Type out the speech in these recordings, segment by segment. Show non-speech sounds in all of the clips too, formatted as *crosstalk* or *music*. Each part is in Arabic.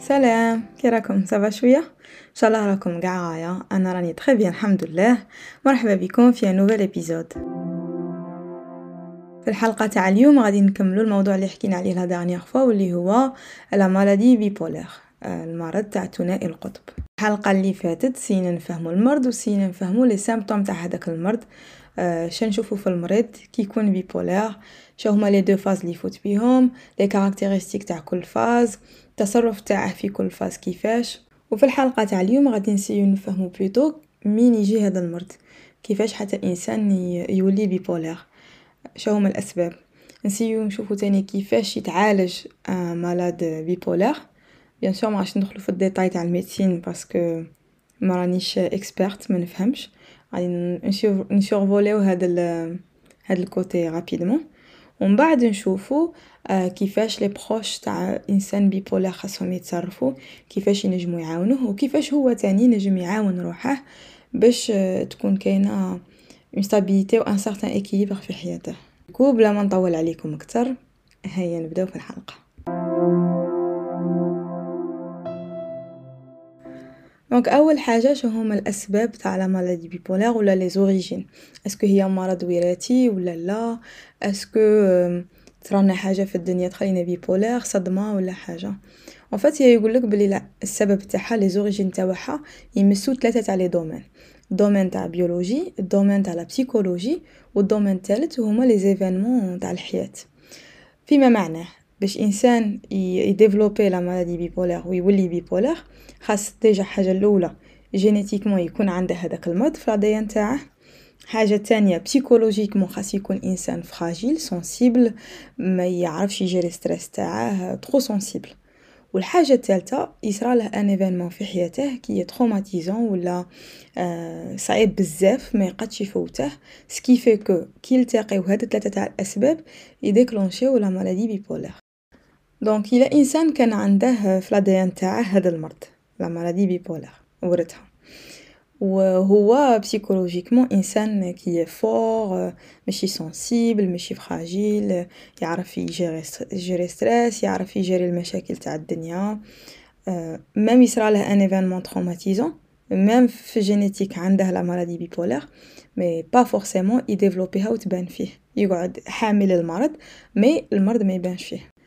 سلام. كي راكم؟ صافا شوية؟ إن شاء الله راكم قاع غايا أنا راني très bien الحمد لله. مرحبا بكم في nouvel épisode في الحلقة تاع اليوم غادي نكملوا الموضوع اللي حكينا عليه la dernière fois واللي هو la maladie bipolaire المرض تاع ثنائي القطب. الحلقة اللي فاتت سينا نفهموا المرض وسينا نفهموا les symptômes تاع هذاك المرض. شنشوفو في المريض كي يكون bipolaire شو هما les deux phases اللي يفوت بيهم les caractéristiques تاع كل phase التصرف تاعه في كل phase كيفاش وفي الحلقة تاع اليوم غادي نسيو نفهمو plutôt مين يجي هذا المرض كيفاش حتى الانسان يولي bipolaire شو هما الاسباب نسيو نشوفو تاني كيفاش يتعالج malade bipolaire bien sûr ما ندخلو في ال détail تاع ال médecine parce que ما رانيش experte ما نفهمش غادي نسورفوليو هذا هذا ال côté rapidement ومن بعد نشوفو آه كيفاش les proches تاع إنسان bipolaire خاصهم يتصرفوا كيفاش ينجمو يعاونوه وكيفاش هو تاني نجم يعاون روحه باش آه تكون كاينة une stabilité و un certain équilibre في حياته. كو بلا ما نطول عليكم أكثر. هيا نبدأو في الحلقة. donc أول حاجة شو هما الأسباب تاع la maladie bipolaire ولا les origines est-ce que هي مرض وراثي ولا لا؟ est-ce que تصرالنا حاجة في الدنيا تخلينا bipolaire صدمة ولا حاجة؟ en fait هي يقول لك بلي لا السبب تاعها les origines تاعها يمسو ثلاثة تاع les domaines ال domaine تاع biologie ال domaine تاع la psychologie وال domaine الثالث هما les événements تاع الحياة. فيما معناه؟ باش إنسان ي développer la maladie bipolaire ويولي bipolaire خاص déjà حاجة الأولى génétiquement يكون عنده هذاك المرض في l'ADN نتاعه حاجة تانية psychologiquement خاص يكون إنسان fragile sensible ما يعرفش ي gérer stress تاعه trop sensible والحاجة الثالثه يصرى له un événement في حياته qui traumatisant ولا آه صعيب بزاف ما يقدش يفوته. ce qui fait que كي يلتقيو هاد الثلاثه تاع الأسباب ي déclencher و la maladie bipolaire donc الا انسان كان عنده في l'ADN تاعه هذا المرض la maladie bipolaire ورثها وهو psychologiquement انسان qui fort ماشي sensible ماشي fragile يعرف ي gérer ي gérer stress يعرف ي gérer المشاكل تاع الدنيا même يصرى له un événement traumatisant même في génétique عنده la maladie bipolaire mais pas forcément ي développer ها وتبان فيه يقعد حامل المرض mais المرض ما يبانش فيه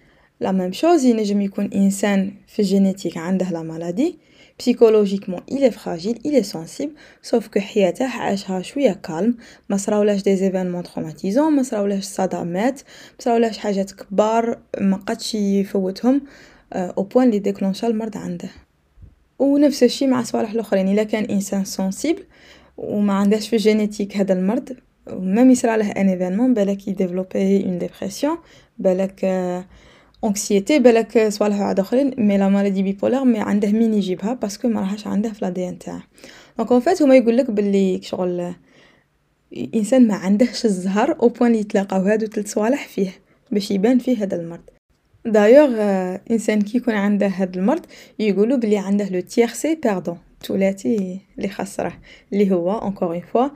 la même chose ينجم يكون انسان في génétique عنده la maladie psychologiquement il est fragile il est sensible sauf que حياته عاشها شوية calme ما صراولاش des événements traumatisants ما صراولاش صدمات ما صراولاش حاجات كبار ما قدش يفوتهم au point لي déclencher المرض عنده. ونفس الشيء مع صوالح الآخرين إلا كان إنسان sensible وما عندهش في génétique هذا المرض ميم يصرى له un événement بالك ي développer une dépression بالك anxiété بالك صوالح واحد اخرين mais la maladie bipolaire ما عنده مين يجيبها parce que ما راهش عنده في l'ADN تاعه donc en fait هما يقول لك باللي شغل انسان ما عندهش الزهر au point يتلاقاو هادو ثلاث صوالح فيه باش يبان فيه هذا المرض. دايوغ إنسان كي يكون عنده هذا المرض يقولوا بلي عنده le tiercé pardon ثلاثي اللي خسره اللي هو encore une fois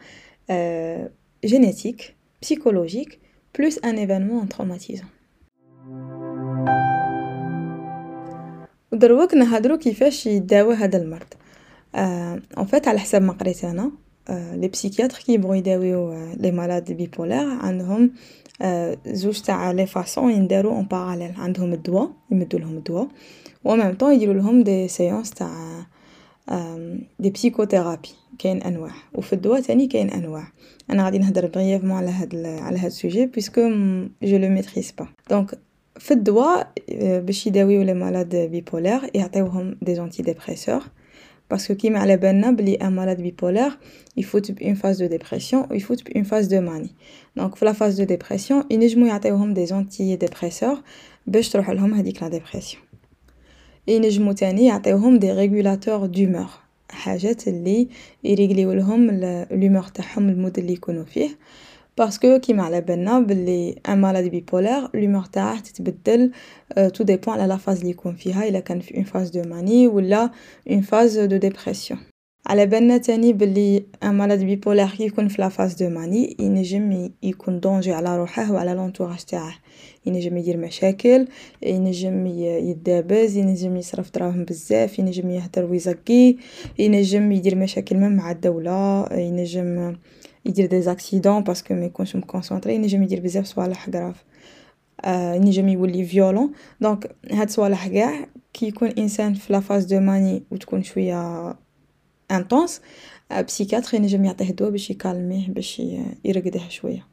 génétique psychologique plus un événement traumatisant ودروك نهضرو كيفاش يداوى هذا المرض. en آه fait على حسب ما قريت أنا آه les psychiatres كي يبغوا يداويو les malades bipolaires عندهم آه زوج تاع les façons يندارو en parallèle عندهم الدواء يمدو لهم الدواء و même temps يديروا لهم des séances تاع des psychothérapies كاين أنواع. وفي الدواء تاني كاين أنواع. أنا غادي نهضر brièvement على هاد على هاد ال sujet parce que je le maîtrise pas donc في الدواء باش يداويو les malades bipolaires يعطيوهم des antidépresseurs parce que كيما على بالنا بلي un malade bipolaire يفوت par une phase de dépression و يفوت par une phase de manie donc في la phase de dépression ينجمو يعطيوهم des antidépresseurs باش تروح لهم هذيك la dépression ينجمو تاني يعطيوهم des régulateurs d'humeur حاجات اللي ي régler و لهم l'humeur تاعهم ال mood اللي يكونوا فيه. parce que كيما على بالنا بلي un malade bipolaire l'humeur تاعه تتبدل tout dépend على la phase اللي يكون فيها الا كان في une phase de manie ولا une phase de dépression على بالنا تاني بلي malade bipolaire كي يكون في la phase de manie ينجم يكون danger على روحه و على l'entourage تاعه. ينجم يدير مشاكل ينجم يدابز ينجم يصرف دراهم بزاف ينجم يهدر و يزقي ينجم يدير مشاكل même مع الدولة ينجم يدير des accidents parce que ميكونش م concentré ينجم يدير بزاف صوالح غراف ينجم يولي violent donc هاد صوالح قاع كي يكون إنسان في la phase de manie و تكون شوية intense psychiatre ينجم يعطيه دوا باش ي calmer ه باش يرقده شوية.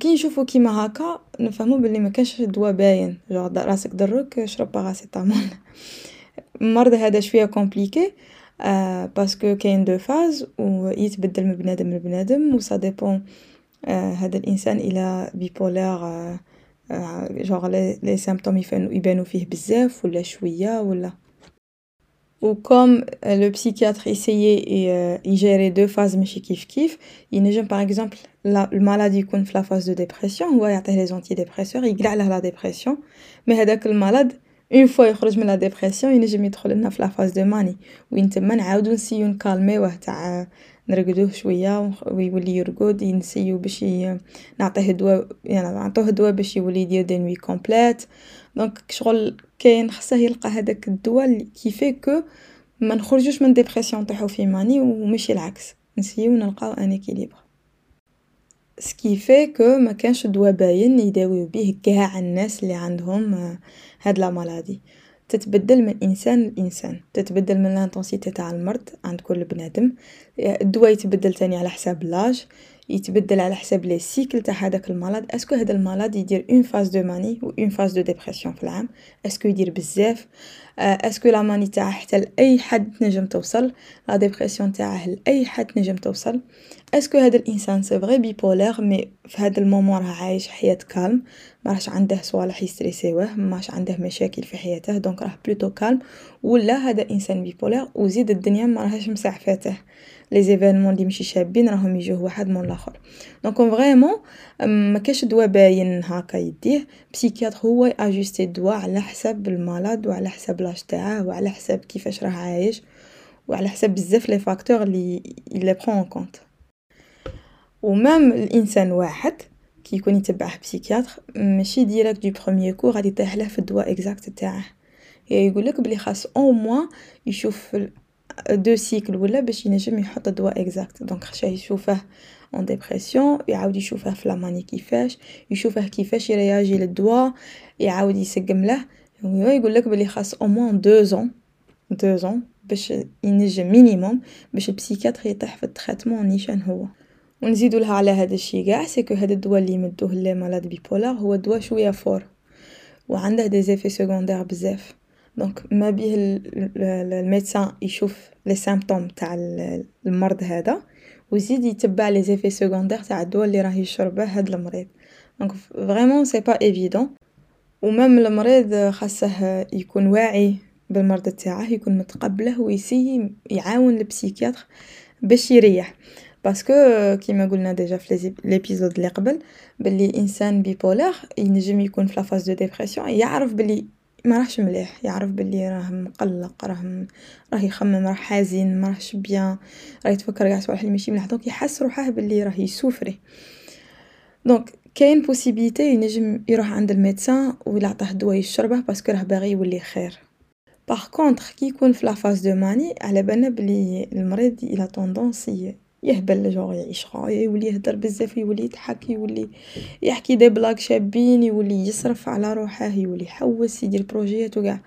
كي نشوفو كيما هاكا نفهمو بلي مكانش دوا باين. جوغ راسك ضرك شرب paracétamol المرض *laughs* هذا شوية compliqué parce que كاين deux phases و يتبدل من بنادم لبنادم و ça dépend هذا الإنسان il est bipolaire genre les symptômes يبانو فيه بزاف ولا شوية ولا و comme le psychiatre essaye ي gérer deux phases ماشي كيف كيف ينجم par exemple ال malade يكون في la phase de dépression هو يعطيه les antidépresseurs يقلع له la dépression mais هداك ال malade une fois يخرج من la dépression ينجم يدخل لنا في la phase de manie وين تما نعاودو نسيو نكالميوه تاع نرقدوه شوية ويولي يرقد ن essayer و باش نعطيه دواء يعني نعطوه دواء باش يولي يدير des nuits complètes. donc شغل كاين خصه يلقى هذاك الدواء qui fait que ما نخرجوش من dépression تاعو في manie ومشي العكس. ن essayer و نلقاو un équilibre ce qui fait que ما كانش دواء باين يداويو بيه كاع الناس اللي عندهم هاد la maladie. تتبدل من إنسان لإنسان تتبدل من l'intensité تاع المرض عند كل بنادم. الدواء يتبدل تاني على حساب l'âge. يتبدل على حساب les cycles تاع هذاك المرض. est-ce que هذا المرض يدير une phase de manie و une phase de dépression في العام؟ est-ce que يدير بزاف؟ est-ce que la manie تاعه حتى لأي حد تنجم توصل؟ la dépression تاعه لأي حد تنجم توصل؟ est-ce que هذا الإنسان c'est vrai bipolaire mais في هذا ال moment راه عايش حياة calme ما راهش عنده صوالح يستريسيوه ماش عنده مشاكل في حياته donc راه plutôt calme ولا هذا إنسان bipolaire وزيد الدنيا ما راهش مسعفاته les événements اللي ماشي شابين راهم يجوه واحد مور الآخر. donc vraiment ما كاش دواء bien هكا يديه. psychiatre هو ajuster الدواء على حسب المرض وعلى حسب l'âge تاعه وعلى حسب كيفاش راه عايش وعلى حسب بزاف les facteurs اللي اللي prend en compte و même الانسان واحد كي يكون يتبعه psychiatre ماشي direct de premier coup غادي يطيح له في الدواء exact تاعه. يقول لك بلي خاص au moins يشوف deux cycles ولا باش ينجم يحط الدواء اكزاكت donc خشاه يشوفه en dépression يعاود يشوفه في la manie كيفاش يشوفه كيفاش يرياجي للدواء يعاود يسقم له يقول لك بلي خاص au moins deux ans deux ans باش ينجم minimum باش ال psychiatre يطيح في ال traitement نيشان هو. ونزيدو لها على هذا الشيء قاع est-ce que هذا الدواء اللي يمدوه les malades bipolaires هو دواء شوية fort وعنده des effets secondaires بزاف. donc ما بيه ال médecin يشوف les symptômes تاع المرض هذا ويزيد يتبع les effets secondaires تاع الدواء اللي راه يشربه هاد المريض donc vraiment c'est pas évident و même المريض خاصه يكون واعي بالمرض تاعه يكون متقبله ويسي يعاون ال psychiatre باش يريح parce que كيما قلنا déjà في l'épisode اللي قبل بلي انسان bipolaire ينجم يكون في la phase de dépression يعرف بلي ما راهش مليح يعرف بلي راه مقلق راه راه يخمم راه حزين ما راهش bien. راه يتفكر قاع صوالح اللي ماشي مليح donc يحس روحه بلي راه يسوفري. donc كاين possibilité ينجم يروح عند ال médecin ويعطيه دواء يشربه parce que راه باغي يولي خير. par contre كي يكون في la phase de manie على بالنا بلي المريض il a tendance يهبل جوغ يعيش غاية يولي يهدر بزاف يولي يضحك يولي يحكي des blagues شابين يولي يصرف على روحه يولي يحوس يدير بروجيات وكاع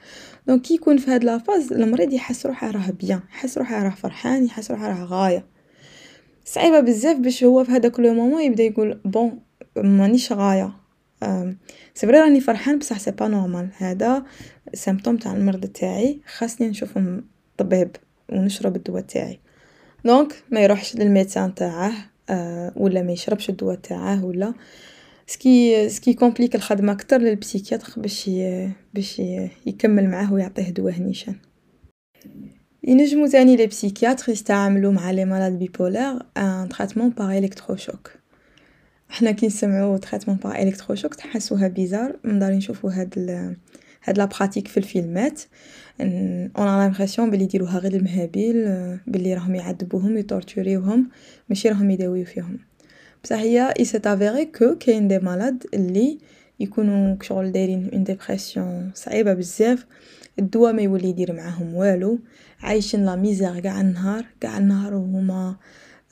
donc كي يكون في هاد la phase المريض يحس روحه راه bien يحس روحه راه فرحان يحس روحه راه غاية. صعيبة بزاف باش هو في هداك le moment يبدا يقول bon مانيش غاية. c'est vrai راني فرحان بصح c'est pas normal. هذا symptôme تاع المرض تاعي خاصني نشوف طبيب ونشرب الدواء تاعي. donc ما يروحش لل médecin تاعه ولا ما يشربش الدواء تاعه ولا. c'est ce qui complique الخدمة أكثر لل psychiatre باش باش يكمل معاه ويعطيه دواء نيشان ينجمو تاني les psychiatres يستعملوا مع les malades bipolaires un traitement par électrochoc حنا كي نسمعوا traitement par électrochoc تحسوها bizarre مداري نشوفوا هاد هاد la pratique في الفيلمات. on a l'impression بلي يديروها غير المهابيل بلي راهم يعذبوهم يطورتوريوهم ماشي راهم يداويو فيهم. بصح هي avérée que كاين des malades اللي يكونوا كشغل دايرين une dépression صعيبة بزاف الدواء ما يولي يدير معاهم والو عايشين la misère قاع النهار قاع النهار وهما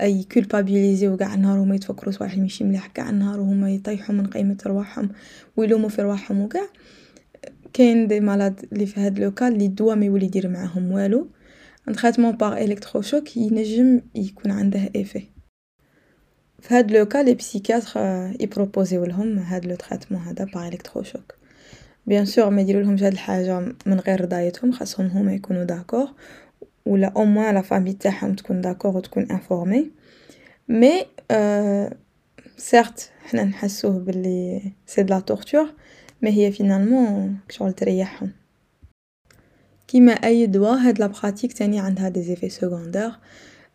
يكولبابيليزيو قاع النهار وهما يتفكروا صوالح ماشي مليح قاع النهار وهما يطيحوا من قيمة رواحهم ويلوموا في رواحهم وكاع كاين des malades اللي في هاد le cas اللي الدواء ما يولي يدير معاهم والو un traitement par électrochoc ينجم يكون عنده effet في هاد le cas les psychiatres يبروبوزيو لهم هاد le traitement هذا par électrochoc bien sûr ما يديرولهمش هاد الحاجة من غير رضايتهم خاصهم هما يكونوا d'accord ولا au moins la famille تاعهم تكون d'accord و تكون informée mais certes حنا نحسوه بلي c'est de la torture mais هي finalement شغل تريحهم. كيما أي دواء هاد la pratique تاني عندها des effets secondaires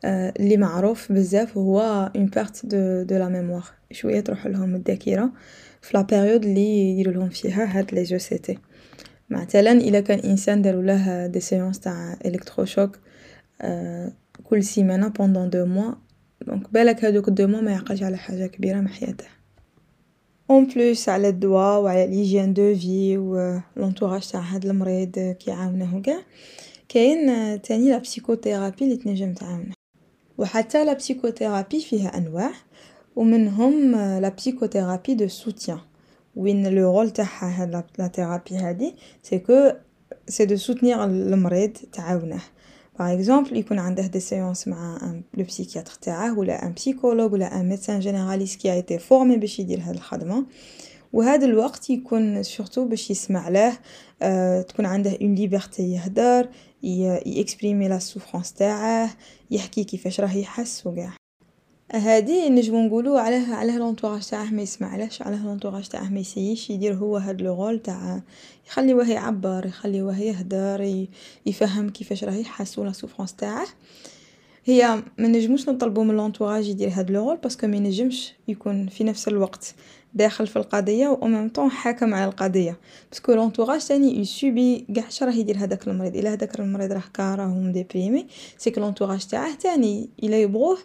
اللي معروف بزاف هو une perte de de la mémoire شوية تروح لهم الذاكرة في la période اللي يديروا لهم فيها هاد les ECT مثلا الا كان إنسان داروا له des séances تاع électrochoc كل سيمانة pendant deux mois donc بالك هادوك deux mois ما يعقلش على حاجة كبيرة من حياته. en plus على الدواء وعلى l'hygiène de vie و l'entourage تاع هاد المريض كيعاونه وكاع كاين تاني la psychothérapie اللي تنجم تعاونه وحتى la psychothérapie فيها أنواع ومنهم la psychothérapie de soutien وين le rôle تاعها هاد la thérapie هادي c'est que c'est de soutenir المريض تعاونه par exemple يكون عنده des séances مع le psychiatre تاعه ولا un psychologue ولا un médecin généraliste qui était formé باش يدير هاد الخدمه وهذا الوقت يكون surtout باش يسمع له أه تكون عنده une liberté يهدر يكسبريمي la souffrance تاعه يحكي كيفاش راه يحس وكاع هادي نجمو نقولو علاه علاه l'entourage تاعه ما يسمعلهش علاه l'entourage تاعه ما يسييش يدير هو هاد le rôle تاع يخليوه يعبر يخليوه يهدر يفهم كيفاش راه يحس و la souffrance تاعه. هي ما نجموش نطلبو من l'entourage يدير هاد le rôle parce que ما ينجمش يكون في نفس الوقت. داخل في القضية و même temps حاكم على القضية. parce que l'entourage تاني ي subir قاع راه يدير هذاك المريض. إلا هذاك المريض راه كاره وم déprimé c'est que l'entourage تاعه تاني الا يبغوه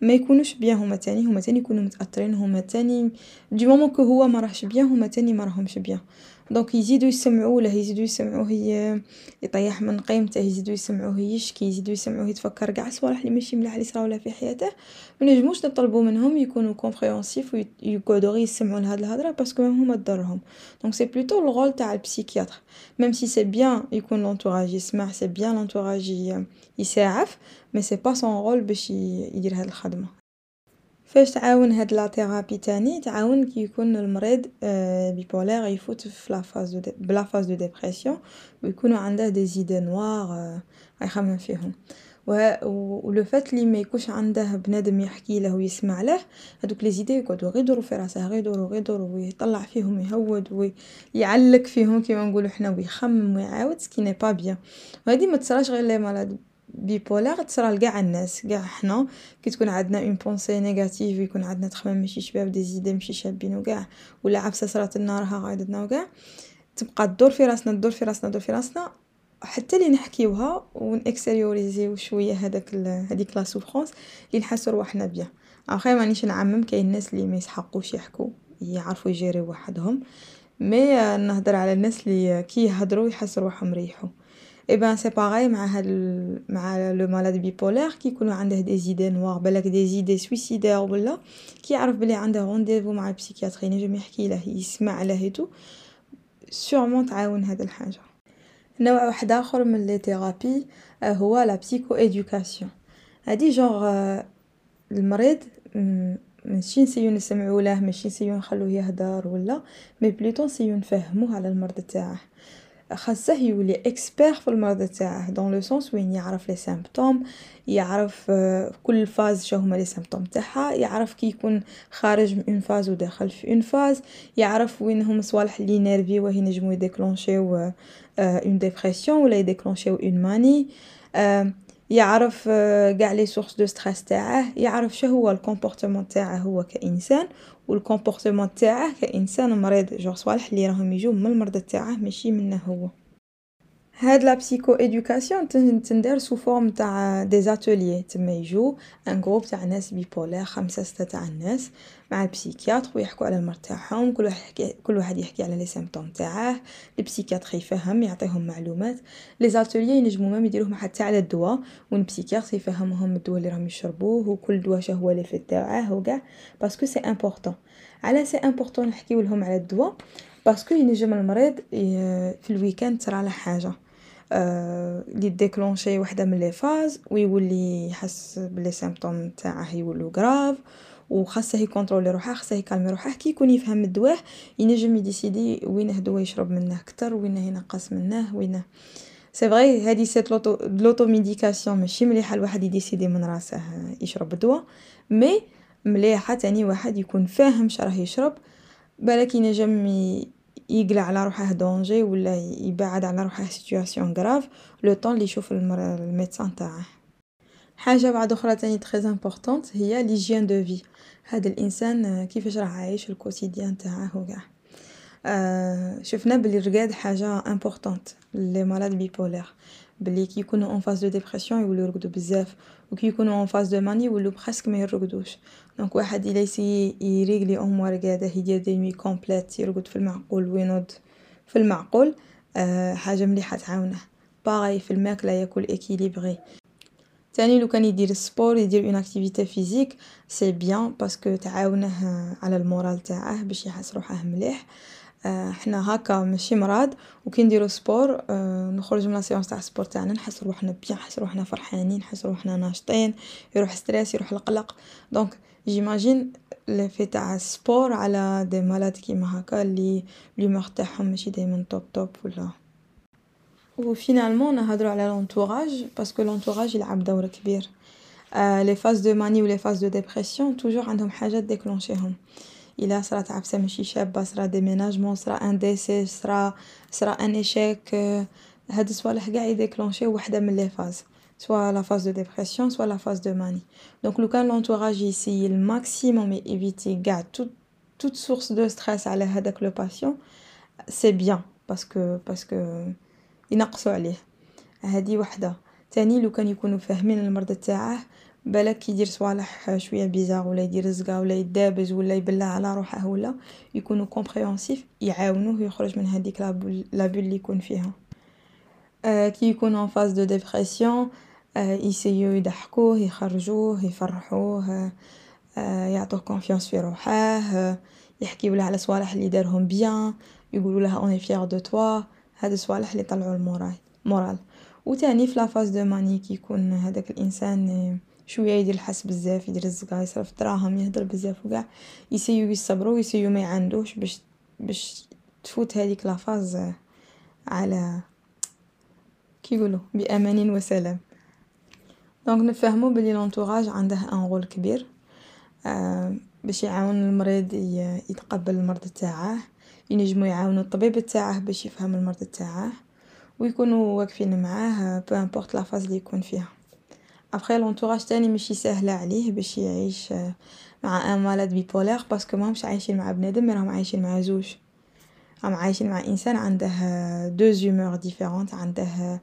ما يكونوش bien هما تاني. هما تاني يكونوا متأثرين هما تاني du moment que هو ما راهش bien هما تاني ما راهمش bien. donc يزيدو يسمعوا له يزيدو يسمعوه يطيح من قيمته يزيدو يسمعوه يشكي يزيدو يسمعوه يتفكر قاع صوالح اللي ماشي ملاح اللي صراو له في حياته. ما نجموش نطلبوا منهم يكونوا compréhensifs ويقعدوا غير يسمعوا لهاد الهضرة parce que هما ضرهم donc c'est plutôt ال rôle تاع ال psychiatre même si c'est bien يكون l'entourage يسمع c'est bien l'entourage يساعف mais c'est pas son rôle باش يدير هاد الخدمة. فاش تعاون هاد la thérapie تاني تعاون كي يكون المريض bipolaire يفوت في la phase de ب la phase de dépression ويكونوا عنده des idées noires يخمم فيهم. لو فات لي ما يكونش عنده بنادم يحكي له ويسمع له هادوك les idées يقعدوا غير يدوروا في راسه غير يدوروا غير يدوروا ويطلع فيهم يهود ويعلق فيهم كيما نقولوا حنا ويخمم ويعاود ce qui n'est pas bien وهادي ما تصراش غير les malades bipolaires تصرا لقاع الناس قاع حنا كي تكون عندنا une pensée négative يكون عندنا تخمام ماشي شباب des idées ماشي شابين وكاع ولا عفسة صرات لنا راها غايدتنا وكاع تبقى تدور في راسنا تدور في راسنا تدور في راسنا حتى لي نحكيوها ون extérioriser و شوية هذاك هذيك la souffrance اللي نحسو رواحنا bien أخي مانيش نعمم كاين الناس اللي ما يسحقوش يحكوا يعرفوا ي gérer و وحدهم. mais نهضر على الناس اللي كي يهضروا يحسوا روحهم ريحوا. eh ben c'est pareil مع هاد مع le malade bipolaire كي يكونوا عنده des idées noires بالك des idées suicidaires ولا كي يعرف بلي عنده rendez-vous مع ال psychiatre ينجم يحكي له يسمع له et tout sûrement تعاون هاد الحاجة. نوع واحد آخر من les thérapies هو la psychoéducation هادي جونغ المريض ماشي ن essayer و نسمعو له ماشي ن essayer و نخلوه يهدر ولا mais plutôt ن essayer و نفهموه على المرض تاعه. خاصه يولي expert في المرض تاعه dans le sens وين يعرف les symptômes يعرف كل phase شنو هما les symptômes تاعها يعرف كي يكون خارج من une phase وداخل في une phase يعرف وين هما صوالح اللي ي énerver وه ينجمو ي déclencher و une dépression ولا ي déclencher و une manie يعرف قاع les sources de stress تاعه يعرف شو هو ال comportement تاعه هو كإنسان و ال comportement تاعه كإنسان مريض جوغ صوالح لي راهم يجو من المرض تاعه ماشي منه هو. هاد la psychoéducation تندار sous forme تاع des ateliers تما يجو un groupe تاع ناس bipolaires خمسة ستة تاع الناس مع ال psychiatre ويحكوا على المرض تاعهم. كل واحد يحكي كل واحد يحكي على les symptômes تاعه. ال psychiatre يفهم يعطيهم معلومات. les ateliers ينجمو même يديروهم حتى على الدواء و ال psychiatre يفهمهم الدواء اللي راهم يشربوه وكل دواء شهو l'effet تاعه وكاع parce que c'est important علاش c'est important نحكيو لهم على الدواء؟ parce que ينجم المريض في ال week-end تصراله حاجة. لي déclenche وحدة من les phases ويولي يحس ب les symptômes تاعه يولو غراف وخاصه ي contrôler روحه خاصه ي calmer روحه كي يكون يفهم الدواء ينجم ي décider وينه دواء يشرب منه كتر وينه ينقص منه وينه c'est vrai هادي c'est l'auto l'automédication ماشي مليحة الواحد ي décider من راسه يشرب الدواء mais مليحة تاني واحد يكون فاهم شراه يشرب بالك ينجم يقلع على روحه danger ولا يبعد على روحه situation grave le temps لي يشوف ال médecin تاعه. حاجة بعد أخرى تاني très importante هي l'hygiène de vie هذا الإنسان كيفاش راه عايش ال quotidien تاعه وكاع. آه شفنا بلي الرقاد حاجة importante les malades bipolaires بلي كي يكونوا en phase de dépression يولوا يرقدوا بزاف وكي يكونوا en phase de manie يولوا presque ما يرقدوش. donc واحد إلا ي essayer ي régler au moins رقاده يدير des nuits complètes يرقد في المعقول وينوض في المعقول آه حاجة مليحة تعاونه. pareil في الماكلة ياكل équilibré تاني لو كان يدير ال sport يدير une activité physique c'est bien parce que تعاونه على ال moral تاعه باش يحس روحه مليح. حنا هكا ماشي مرض وكي نديرو sport نخرج من séance تاع sport تاعنا نحس روحنا bien نحس روحنا فرحانين نحس روحنا ناشطين يروح stress يروح القلق donc j'imagine l'effet تاع ال sport على des malades كيما هكا لي l'humeur تاعهم ماشي دايما top top voilà و finalement نهضرو على l'entourage parce que l'entourage يلعب دور كبير les phases de manie و les phases de dépression toujours عندهم حاجات déclencher هم إلا صرات عفسة ماشي شابة صرا déménagement صرا un décès صرا صرا un échec هاد الصوالح قاع ي déclencher و وحدة من les phases soit la phase de dépression soit la phase de manie donc لو كان l'entourage ي essayer ال maximum éviter قاع toute toute source de stress على هداك le patient c'est bien parce que parce que ينقصوا عليه هادي وحده تاني لو كان يكونوا فاهمين المرض تاعه بالك يدير صوالح شوية bizarres ولا يدير زقا ولا يدابز ولا يبلع على روحه ولا يكونوا compréhensifs يعاونوه يخرج من هذيك la boule اللي يكون فيها آه كي يكون en phase de dépression آه يessayيو يضحكوه يخرجوه يفرحوه آه يعطوه confiance في روحه آه يحكيو له على صوالح اللي دارهم bien يقولوا لها on est fiers de toi هاد الصوالح اللي يطلعوا ال moral. moral وتاني في la phase de manie كي يكون هذاك الإنسان شوية يدير الحس بزاف يدير الزقا يصرف دراهم يهدر بزاف وكاع. يسيو يصبروا يسيو ما يعندوش باش باش تفوت هذيك la phase على كي يقولوا بأمان وسلام. donc نفهمو بلي l'entourage عنده un rôle كبير آه باش يعاون المريض يتقبل المرض تاعه ينجمو يعاونو الطبيب تاعه باش يفهم المرض تاعه ويكونوا واقفين معاه peu importe la phase اللي يكون فيها. après l'entourage تاني ماشي ساهله عليه باش يعيش مع un malade bipolaire parce que ماهمش عايشين مع بنادم راهم عايشين مع زوج. راهم عايشين مع إنسان عنده deux humeurs différentes عنده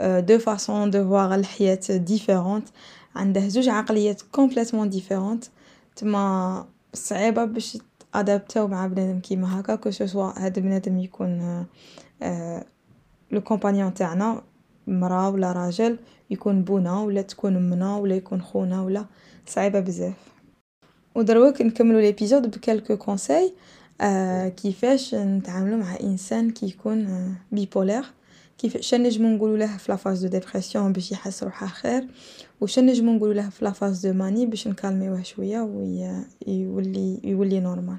deux façons de voir الحياة différentes عنده زوج عقليات complètement différentes تما صعيبة باش تadaptاو مع بنادم كيما هكا que ce soit هاد بنادم يكون le compagnon تاعنا مرا ولا راجل يكون بونا ولا تكون امنا ولا يكون خونا ولا صعيبة بزاف ودروك نكملو l'épisode ب quelques conseils آه كيفاش نتعاملو مع انسان كي يكون bipolaire كيف شنو نجمو نقولو له في la phase de dépression باش يحس روحه خير وشنو نجمو نقولو له في la phase de manie باش نcalmيوه شوية ويولي يولي normal.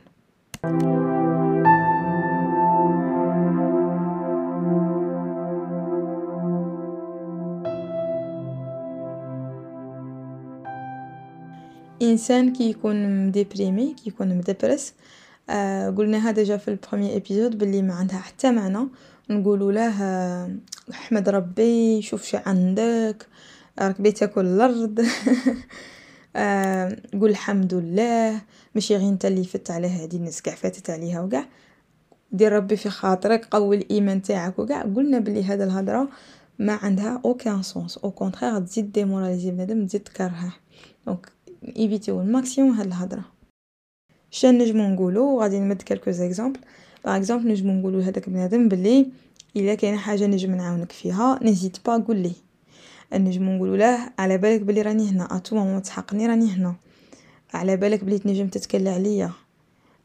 إنسان كي يكون مdéprimé كي يكون مدبرس آه قلناها déjà في ال premier épisode بلي ما عندها حتى معنى نقولوا له أحمد ربي شوف شي عندك راك بي تاكل الأرض. *laughs* قول الحمد لله. ماشي غير نتا لي فت على هادي الناس قاع فاتت عليها و قاع دير ربي في خاطرك قوي الإيمان تاعك و قاع قلنا بلي هاد الهضرة ما عندها aucun sens au contraire تزيد démoraliser بنادم تزيد تكرهه donc évitيو ال maximum هاد الهضرة. شنو نجمو نقولو؟ غادي نمد quelques exemples par exemple نجمو نقولو لهداك بنادم بلي الا كاينة حاجة نجم نعاونك فيها n'hésite pas قول لي نجمو نقولو له على بالك بلي راني هنا à tout moment تحقني راني هنا على بالك بلي تنجم تتكلى عليا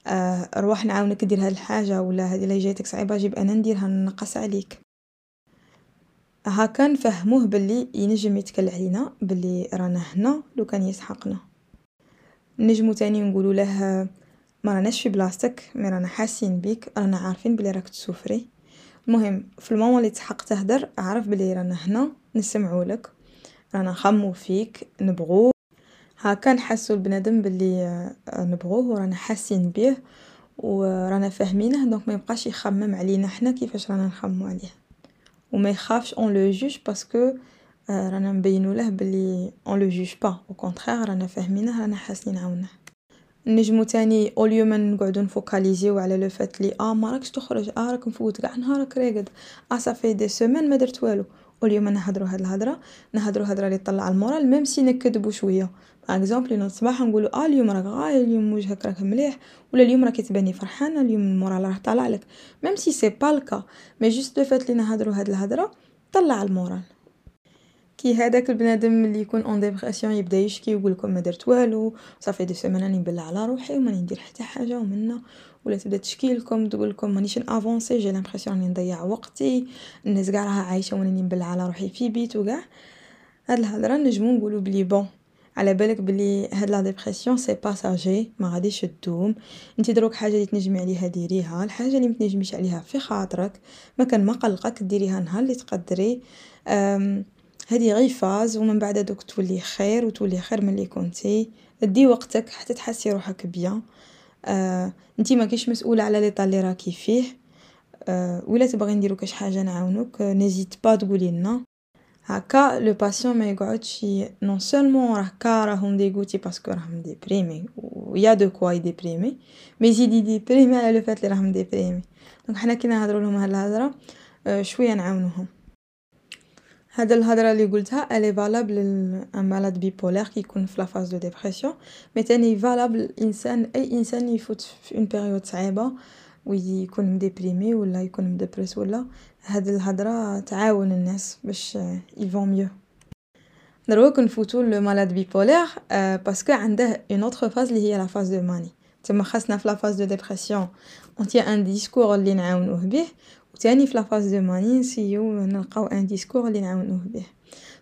آه روح نعاونك دير هاد الحاجة ولا هادي اللي جايتك صعيبه جيب أنا نديرها نقص عليك هاكا نفهموه بلي ينجم يتكل علينا بلي رانا هنا لو كان يسحقنا نجمو تاني نقولو له ما راناش في بلاصتك mais رانا حاسين بيك رانا عارفين بلي راك تsouffrي. المهم في ال moment اللي تحق تهدر اعرف بلي رانا هنا نسمعو لك. رانا نخمو فيك نبغو. هاكا نحسو البنادم بلي نبغوه ورانا حاسين بيه ورانا فاهمينه donc ما يبقاش يخمم علينا حنا كيفاش رانا نخمو عليه. وما يخافش on le juge parce que رانا نبينو له بلي on le juge pas au contraire رانا فاهمينه رانا حاسين نعاونه نجمو تاني au lieu ما نقعدو نfocalisيو على le fait لي آه ما راكش تخرج آه راك مفوت قاع نهارك راقد. آه صافي des semaines ما درت والو. au lieu ما نهضرو هاد الهضرة نهضرو هضرة لي طلع المورال même si نكذبو شوية. exemple نوض الصباح نقولو آه اليوم راك غاية اليوم وجهك راك مليح ولا اليوم راكي تباني فرحانه اليوم ال moral راه طالع لك. même si c'est pas le cas mais juste le fait لي نهضرو هاد الهضرة طلع المورال. كي هذاك البنادم اللي يكون en dépression يبدأ يشكي ويقول لكم ما درت والو صافي des semaines راني نبلع على روحي وماني ندير حتى حاجة ومنا ولا تبدأ تشكي لكم تقول لكم مانيش نavancي j'ai l'impression راني نضيع وقتي الناس كاع راها عايشة وأنا نبلع على روحي في بيت وكاع هاد الهضرة نجمو نقولو بلي bon على بالك بلي هاد la dépression c'est passager ما غاديش تدوم. انت دروك حاجة اللي تنجمي عليها ديريها الحاجة اللي متنجميش عليها في خاطرك. ما كان ما قلقك ديريها نهار اللي تقدري. هذه غير phase ومن بعد دوك تولي خير وتولي خير من اللي كنتي دي وقتك حتى تحسي روحك bien. آه انتي ما كيش مسؤولة على لي اللي راكي فيه. آه ولا تبغي نديرو كاش حاجة نعاونوك n'hésite pas تقولي لنا. هكا le patient ما يقعدش non seulement راه كا راهم ديغوتي باسكو راهم ديبريمي ويا دو كوا يديبريمي mais يزيد يdéprimي على le fait لي راهم déprimés donc حنا كي نهضروا لهم هاد الهضرة آه شوية نعاونوهم. هاد الهضرة اللي قلتها elle est valable un malade bipolaire كي يكون في la phase de dépression mais تاني valable الانسان اي انسان يفوت في une période صعيبة ويكون مdéprimé ولا يكون مدبرس ولا. هاد الهضرة تعاون الناس باش يvont mieux دروك نفوتو le malade bipolaire parce que عنده une autre phase اللي هي la phase de manie تما خاصنا في la phase de dépression un un discours اللي نعاونوه به وتاني في la phase de manie نessayيو نلقاو un discours اللي نعاونوه به.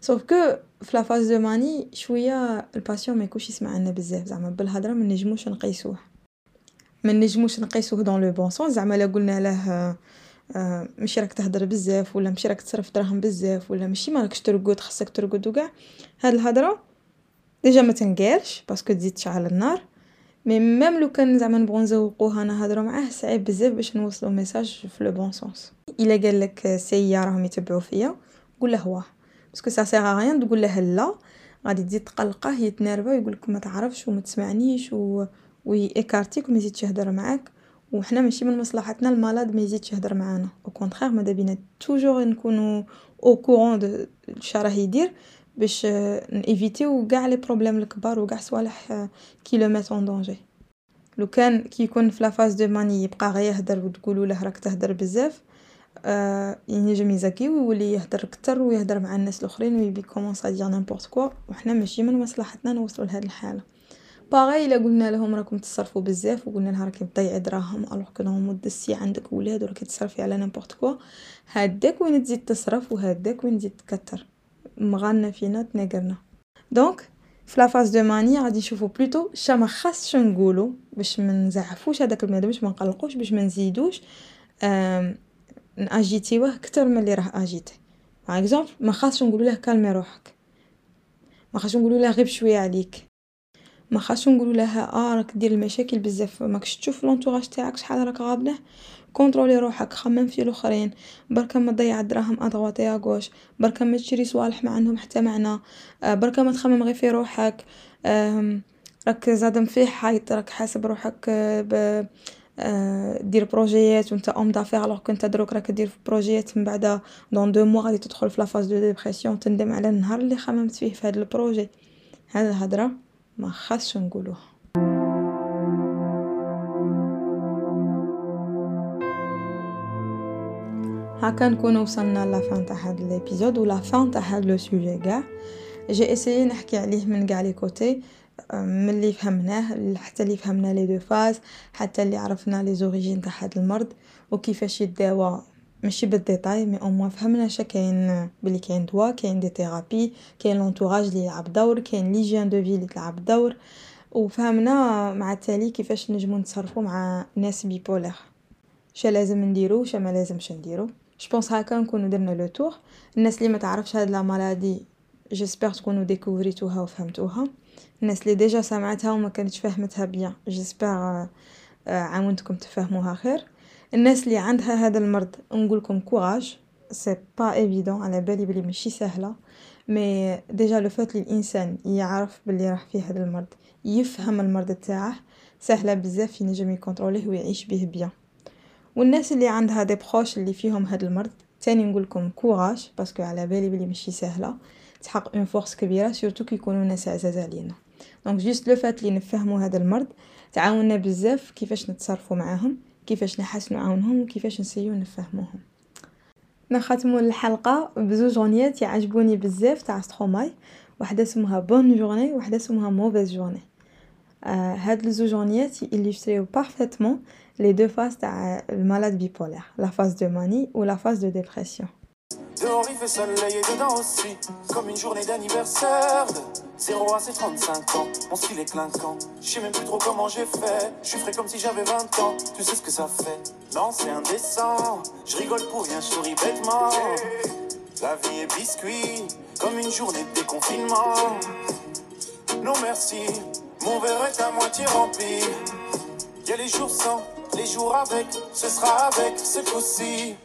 sauf que في la phase de manie شوية ال patient ما يكونش يسمع لنا بزاف زعما بالهضرة ما نجموش نقيسوه. ما نجموش نقيسوه dans le bon sens زعما لا قلنا له ماشي راك تهدر بزاف ولا ماشي راك تصرف دراهم بزاف ولا ماشي ما راكش ترقد خاصك ترقد وكاع. هاد الهضرة déjà ما تنقالش parce que تزيد تشعل النار. مي ميم لو كان زعما نبغو نزوقوها نهضرو معاه صعيب بزاف باش نوصلو message في le bon sens. إلا قالك سيا راهم يتبعو فيا قول له واه. parce que ça sert à rien تقول له لا. غادي تزيد تقلقه يتنرفا ويقولك ما تعرفش وما تسمعنيش و ويكارتيك وما يزيدش يهدر معاك. وحنا ماشي من مصلحتنا ال malade ما يزيدش يهدر معانا. au contraire ماذا بينا؟ toujours نكونوا au courant de شا راه يدير. باش نيفيتيو كاع les problèmes الكبار وكاع صوالح qui le mettent en danger. لو كان كي يكون في la phase de manie يبقى غير يهدر وتقولوا له راك تهدر بزاف آه ينجم يزكي ويولي يهدر كتر ويهدر مع الناس الأخرين et puis commence دير n'importe quoi وحنا ماشي من مصلحتنا نوصلوا لهاد الحالة. باغي إلا قلنا لهم راكم تصرفوا بزاف وقلنا لها راكي تضيعي دراهم alors que normal دسي عندك ولاد وراكي تصرفي على n'importe quoi هاداك وين تزيد تصرف وهداك وين تزيد تكتر. مغالنا فينا تناقرنا donc في la phase de manie غادي نشوفو plutôt شا ما خاصش نقولو باش ما نزعفوش هذاك البنادم باش ما نقلقوش باش ما نزيدوش ناجيتيوه كتر من اللي راه agité. par exemple ما خاصش نقولو له كالمي روحك. ما خاصش نقولو له غير بشويه عليك. ما خاصش نقولو لها آه راك دير المشاكل بزاف. ماكش تشوف l'entourage تاعك شحال راك غابنه كونطرولي روحك خمم في الآخرين. بركا ما تضيع الدراهم à droite à gauche بركا ما تشري صوالح ما عندهم حتى معنى بركا ما تخمم غير في روحك. راك زاد مفيح حيط راك حاسب روحك ب دير بروجيات ونتا homme d'affaires alors que انت دروك راك دير في بروجيات من بعد dans deux mois غادي تدخل في la phase de dépression تندم على النهار اللي خممت فيه في هاد ال projet. هاد الهضره ما خاصش نقولوها. هاكا نكون وصلنا la fin تاع هاد l'épisode و la fin تاع هاد le sujet كاع. j'ai essayé نحكي عليه من كاع les côtés من اللي فهمناه حتى اللي فهمنا les deux phases حتى اللي عرفنا les origines تاع هاد المرض وكيفاش يداوى ماشي بال détail mais au moins فهمنا شا كاين بلي كاين دوا كاين des thérapies كاين l'entourage اللي يلعب دور كاين l'hygiène de vie اللي تلعب دور وفهمنا مع التالي كيفاش نجمو نتصرفو مع ناس bipolaires شا لازم نديرو شا ما لازمش نديرو. je pense هاكا نكونو درنا le tour الناس اللي ما تعرفش هاد la maladie j'espère تكونوا ديكوفريتوها وفهمتوها الناس اللي déjà سمعتها وما كانتش فهمتها bien j'espère عاونتكم تفهموها خير الناس اللي عندها هذا المرض نقولكم courage c'est pas évident على بالي بلي ماشي سهله mais déjà le fait الانسان يعرف بلي راح فيه هذا المرض يفهم المرض تاعه سهله بزاف ينجم يكونتروليه ويعيش به bien والناس اللي عندها des proches اللي فيهم هذا المرض تاني نقولكم courage parce que على بالي بلي ماشي سهلة. تحقق une force كبيرة surtout كي يكونوا ناس عزاز علينا. donc juste le fait لي نفهموا هذا المرض تعاوننا بزاف كيفاش نتصرفوا معاهم كيفاش نحسنوا عاونهم وكيفاش نسيو نفهموهم. نختموا الحلقة بزوج غنيات يعجبوني بزاف تاع Stromae واحدة اسمها بون جورني واحدة اسمها موفيز جورني هاد الزوج غنيات يليستريو بارفيتمون لي دو فاز تاع المالاد بيبولار لا فاز دو ماني و لا فاز دو ديبرسيون Dehors il fait soleil et dedans aussi Comme une journée d'anniversaire de 0 à ses 35 ans Mon style est clinquant Je sais même plus trop comment j'ai fait Je suis frais comme si j'avais 20 ans Tu sais ce que ça fait Non c'est indécent Je rigole pour rien, je souris bêtement La vie est biscuit Comme une journée de déconfinement Non merci mon verre est à moitié rempli. Y'a les jours sans, les jours avec. Ce sera avec ce coup-ci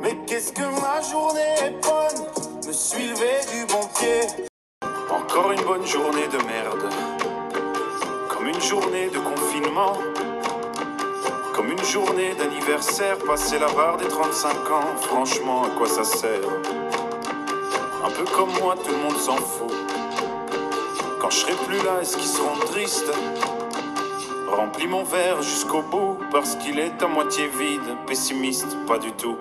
Mais qu'est-ce que ma journée est bonne? Me suis levé du bon pied. Encore une bonne journée de merde. Comme une journée de confinement. Comme une journée d'anniversaire. Passer la barre des 35 ans. Franchement à quoi ça sert? Un peu comme moi tout le monde s'en fout Je serai plus là est-ce qu'ils seront tristes? Remplis mon verre jusqu'au bout parce qu'il est à moitié vide, pessimiste, pas du tout.